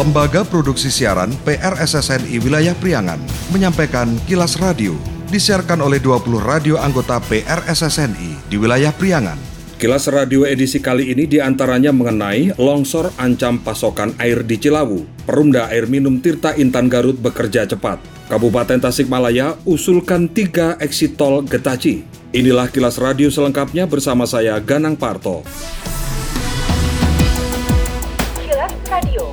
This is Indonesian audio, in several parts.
Lembaga Produksi Siaran PRSSNI Wilayah Priangan menyampaikan Kilas Radio disiarkan oleh 20 radio anggota PRSSNI di wilayah Priangan. Kilas Radio edisi kali ini di antaranya mengenai longsor ancam pasokan air di Cilawu, Perumda Air Minum Tirta Intan Garut bekerja cepat, Kabupaten Tasikmalaya usulkan tiga exit tol Getaci. Inilah Kilas Radio selengkapnya bersama saya Ganang Parto.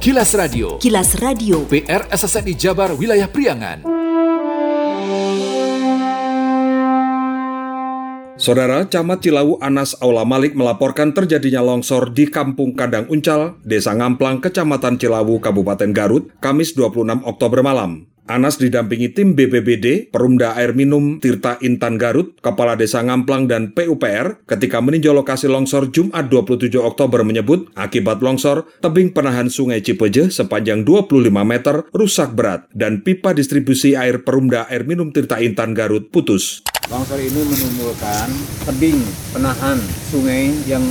Kilas Radio. Kilas Radio. PR SSNI Jabar Wilayah Priangan. Saudara Camat Cilawu Anas Aula Malik melaporkan terjadinya longsor di Kampung Kadang Uncal, Desa Ngamplang, Kecamatan Cilawu, Kabupaten Garut, Kamis 26 Oktober malam. Anas didampingi tim BPBD, Perumda Air Minum Tirta Intan Garut, Kepala Desa Ngamplang dan PUPR ketika meninjau lokasi longsor Jumat 27 Oktober menyebut akibat longsor, tebing penahan sungai Cipeje sepanjang 25 meter rusak berat dan pipa distribusi air Perumda Air Minum Tirta Intan Garut putus. Longsor ini menimbulkan tebing penahan sungai yang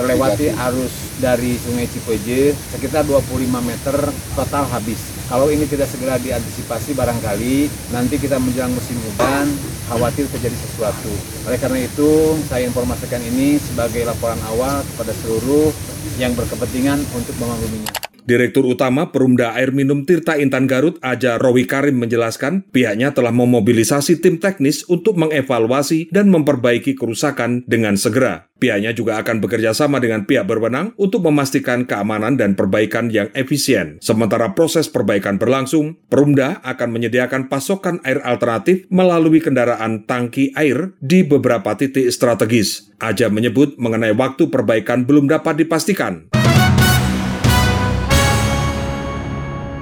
terlewati arus dari Sungai Cipeje sekitar 25 meter total habis. Kalau ini tidak segera diantisipasi barangkali nanti kita menjelang musim hujan khawatir terjadi sesuatu. Oleh karena itu saya informasikan ini sebagai laporan awal kepada seluruh yang berkepentingan untuk memakluminya. Direktur Utama Perumda Air Minum Tirta Intan Garut, Aja Rowi Karim menjelaskan pihaknya telah memobilisasi tim teknis untuk mengevaluasi dan memperbaiki kerusakan dengan segera. Pihaknya juga akan bekerja sama dengan pihak berwenang untuk memastikan keamanan dan perbaikan yang efisien. Sementara proses perbaikan berlangsung, Perumda akan menyediakan pasokan air alternatif melalui kendaraan tangki air di beberapa titik strategis. Aja menyebut mengenai waktu perbaikan belum dapat dipastikan.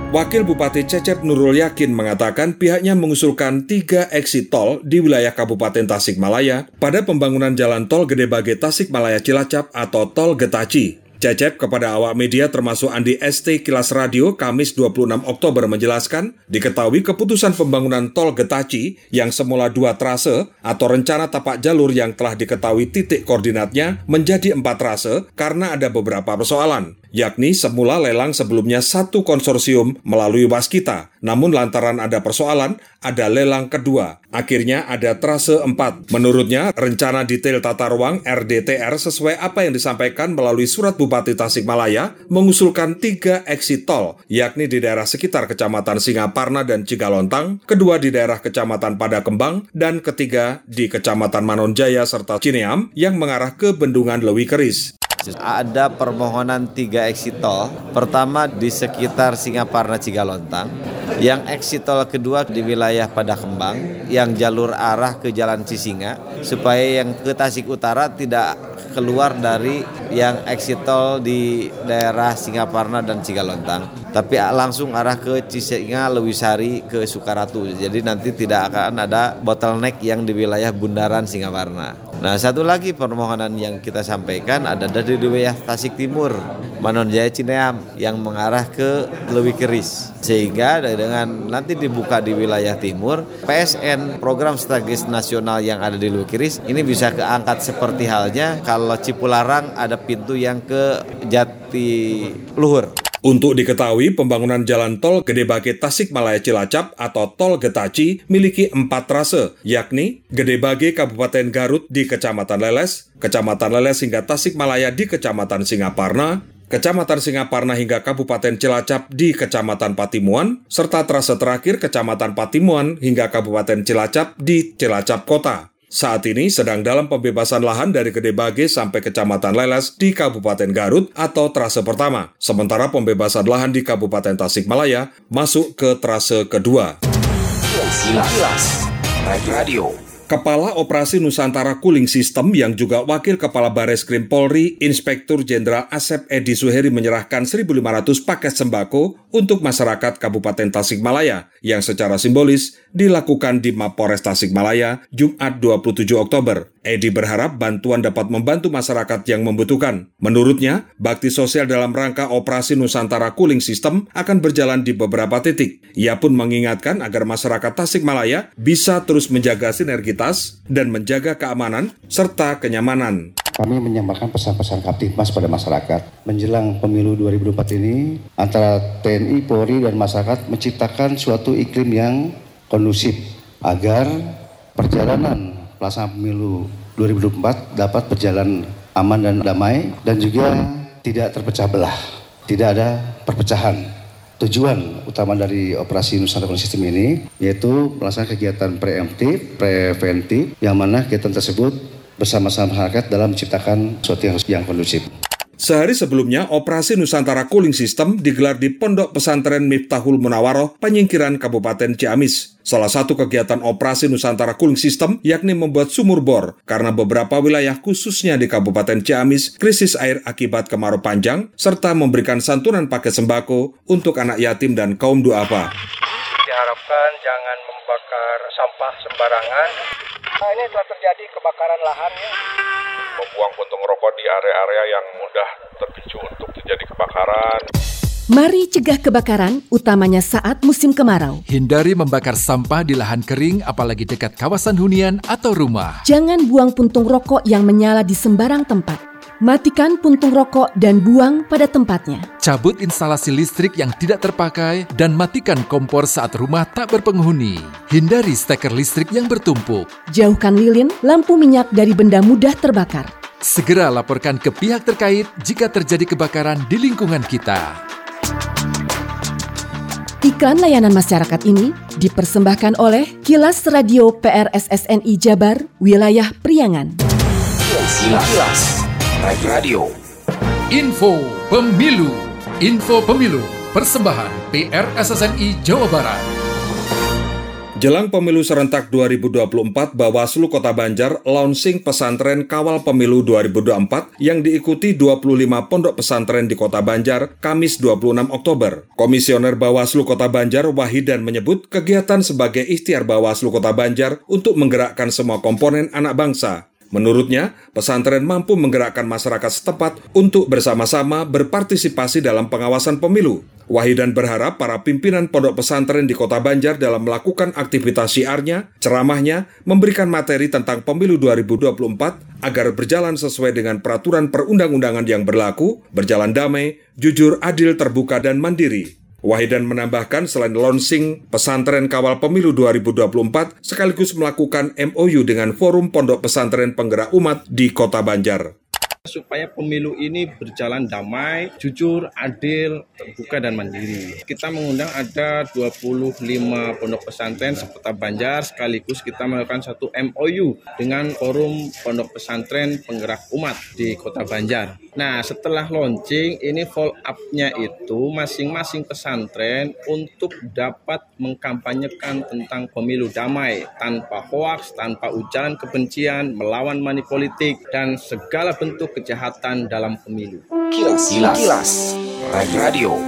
Wakil Bupati Cecep Nurul Yakin mengatakan pihaknya mengusulkan tiga exit tol di wilayah Kabupaten Tasikmalaya pada pembangunan jalan tol Gede Bage Tasikmalaya Cilacap atau tol Getaci. Cecep kepada awak media termasuk Andi ST Kilas Radio Kamis 26 Oktober menjelaskan, diketahui keputusan pembangunan tol Getaci yang semula dua trase atau rencana tapak jalur yang telah diketahui titik koordinatnya menjadi empat trase karena ada beberapa persoalan, yakni semula lelang sebelumnya satu konsorsium melalui Waskita, namun lantaran ada persoalan, ada lelang kedua. Akhirnya ada trase 4. Menurutnya, rencana detail tata ruang RDTR sesuai apa yang disampaikan melalui surat Bupati Tasikmalaya mengusulkan tiga exit tol, yakni di daerah sekitar Kecamatan Singaparna dan Cigalontang, kedua di daerah Kecamatan Padakembang, dan ketiga di Kecamatan Manonjaya serta Cineam yang mengarah ke Bendungan Lewi Keris. Ada permohonan tiga exit tol. Pertama di sekitar Singaparna Cigalontang, yang exit tol kedua di wilayah Padakembang, yang jalur arah ke Jalan Cisinga, supaya yang ke Tasik Utara tidak keluar dari yang exit tol di daerah Singaparna dan Cigalontang, tapi langsung arah ke Cisinga, Lewisari, ke Sukaratu. Jadi nanti tidak akan ada bottleneck yang di wilayah Bundaran Singaparna. Nah satu lagi permohonan yang kita sampaikan ada dari wilayah Tasik Timur, Manonjaya Cineam yang mengarah ke Lewi Keris. Sehingga dengan nanti dibuka di wilayah timur, PSN program strategis nasional yang ada di Lewi Keris ini bisa keangkat seperti halnya kalau Cipularang ada pintu yang ke Jati Luhur. Untuk diketahui, pembangunan jalan tol Gede Bage Tasikmalaya Cilacap atau tol Getaci miliki empat trase, yakni Gede Bage Kabupaten Garut di Kecamatan Leles, Kecamatan Leles hingga Tasikmalaya di Kecamatan Singaparna, Kecamatan Singaparna hingga Kabupaten Cilacap di Kecamatan Patimuan, serta trase terakhir Kecamatan Patimuan hingga Kabupaten Cilacap di Cilacap Kota. Saat ini sedang dalam pembebasan lahan dari Gede Bage sampai Kecamatan Leles di Kabupaten Garut atau trase pertama. Sementara pembebasan lahan di Kabupaten Tasikmalaya masuk ke trase kedua. Radio. Kepala Operasi Nusantara Cooling System yang juga Wakil Kepala Bares Krim Polri, Inspektur Jenderal Asep Edi Suheri menyerahkan 1.500 paket sembako untuk masyarakat Kabupaten Tasikmalaya yang secara simbolis dilakukan di Mapores Tasikmalaya Jumat 27 Oktober. Edi berharap bantuan dapat membantu masyarakat yang membutuhkan. Menurutnya, bakti sosial dalam rangka Operasi Nusantara Cooling System akan berjalan di beberapa titik. Ia pun mengingatkan agar masyarakat Tasikmalaya bisa terus menjaga dan menjaga keamanan serta kenyamanan. kami menyampaikan pesan-pesan Kaptipmas pada masyarakat. Menjelang pemilu 2024 ini, antara TNI, Polri, dan masyarakat menciptakan suatu iklim yang kondusif agar perjalanan pelaksanaan pemilu 2024 dapat berjalan aman dan damai dan juga tidak terpecah belah, tidak ada perpecahan. Tujuan utama dari operasi Nusantara Sistem ini yaitu melaksanakan kegiatan preemptif, preventif, yang mana kegiatan tersebut bersama-sama masyarakat dalam menciptakan sesuatu yang, yang kondusif. Sehari sebelumnya, operasi Nusantara Cooling System digelar di Pondok Pesantren Miftahul Munawaroh, Penyingkiran Kabupaten Ciamis. Salah satu kegiatan operasi Nusantara Cooling System yakni membuat sumur bor, karena beberapa wilayah khususnya di Kabupaten Ciamis krisis air akibat kemarau panjang, serta memberikan santunan paket sembako untuk anak yatim dan kaum duafa. Diharapkan jangan membakar sampah sembarangan. Nah, ini telah terjadi kebakaran lahan ya membuang puntung rokok di area-area yang mudah terpicu untuk terjadi kebakaran. Mari cegah kebakaran, utamanya saat musim kemarau. Hindari membakar sampah di lahan kering, apalagi dekat kawasan hunian atau rumah. Jangan buang puntung rokok yang menyala di sembarang tempat. Matikan puntung rokok dan buang pada tempatnya. Cabut instalasi listrik yang tidak terpakai dan matikan kompor saat rumah tak berpenghuni. Hindari steker listrik yang bertumpuk. Jauhkan lilin, lampu minyak dari benda mudah terbakar. Segera laporkan ke pihak terkait jika terjadi kebakaran di lingkungan kita. Iklan layanan masyarakat ini dipersembahkan oleh Kilas Radio PRSSNI Jabar, Wilayah Priangan. Kilas, Kilas. Radio. Info Pemilu. Info Pemilu. Persembahan PRSSNI Jawa Barat. Jelang pemilu serentak 2024, Bawaslu Kota Banjar launching pesantren kawal pemilu 2024 yang diikuti 25 pondok pesantren di Kota Banjar Kamis 26 Oktober. Komisioner Bawaslu Kota Banjar Wahidan menyebut kegiatan sebagai ikhtiar Bawaslu Kota Banjar untuk menggerakkan semua komponen anak bangsa. Menurutnya, pesantren mampu menggerakkan masyarakat setempat untuk bersama-sama berpartisipasi dalam pengawasan pemilu. Wahidan berharap para pimpinan pondok pesantren di Kota Banjar dalam melakukan aktivitas syiarnya, ceramahnya, memberikan materi tentang pemilu 2024 agar berjalan sesuai dengan peraturan perundang-undangan yang berlaku, berjalan damai, jujur, adil, terbuka, dan mandiri. Wahidan menambahkan selain launching pesantren kawal pemilu 2024 sekaligus melakukan MOU dengan Forum Pondok Pesantren Penggerak Umat di Kota Banjar supaya pemilu ini berjalan damai, jujur, adil, terbuka dan mandiri. Kita mengundang ada 25 pondok pesantren seperti Banjar sekaligus kita melakukan satu MOU dengan forum pondok pesantren penggerak umat di Kota Banjar. Nah, setelah launching ini follow up-nya itu masing-masing pesantren untuk dapat mengkampanyekan tentang pemilu damai tanpa hoaks, tanpa ujaran kebencian, melawan money politik dan segala bentuk kejahatan dalam pemilu. Kilas, kilas, kilas. Radio.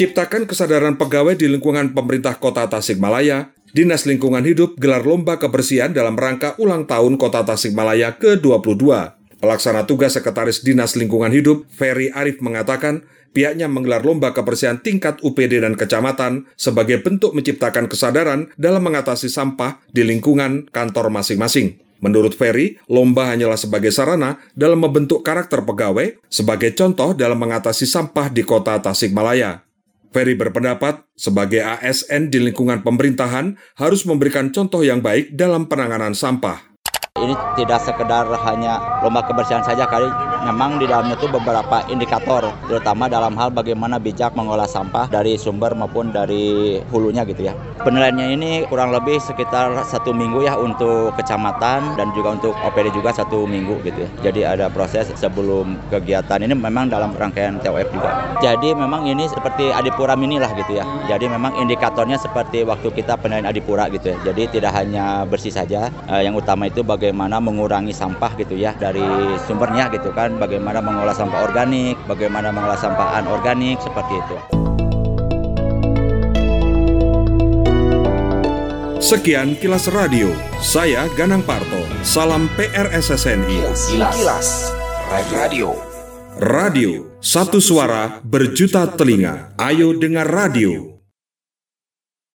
Ciptakan kesadaran pegawai di lingkungan pemerintah kota Tasikmalaya, Dinas Lingkungan Hidup gelar lomba kebersihan dalam rangka ulang tahun kota Tasikmalaya ke-22. Pelaksana tugas Sekretaris Dinas Lingkungan Hidup, Ferry Arif mengatakan, pihaknya menggelar lomba kebersihan tingkat UPD dan kecamatan sebagai bentuk menciptakan kesadaran dalam mengatasi sampah di lingkungan kantor masing-masing. Menurut Ferry, lomba hanyalah sebagai sarana dalam membentuk karakter pegawai sebagai contoh dalam mengatasi sampah di kota Tasikmalaya. Ferry berpendapat, sebagai ASN di lingkungan pemerintahan harus memberikan contoh yang baik dalam penanganan sampah. Ini tidak sekedar hanya lomba kebersihan saja kali, memang di dalamnya itu beberapa indikator, terutama dalam hal bagaimana bijak mengolah sampah dari sumber maupun dari hulunya gitu ya. Penilaiannya ini kurang lebih sekitar satu minggu ya untuk kecamatan dan juga untuk OPD juga satu minggu gitu ya. Jadi ada proses sebelum kegiatan ini memang dalam rangkaian TOF juga. Jadi memang ini seperti Adipura mini lah gitu ya. Jadi memang indikatornya seperti waktu kita penilaian Adipura gitu ya. Jadi tidak hanya bersih saja, eh, yang utama itu bagaimana bagaimana mengurangi sampah gitu ya dari sumbernya gitu kan, bagaimana mengolah sampah organik, bagaimana mengolah sampah anorganik seperti itu. Sekian kilas radio. Saya Ganang Parto. Salam PRSSNI. Kilas, kilas. kilas. Radio. Radio, satu suara berjuta telinga. Ayo dengar radio.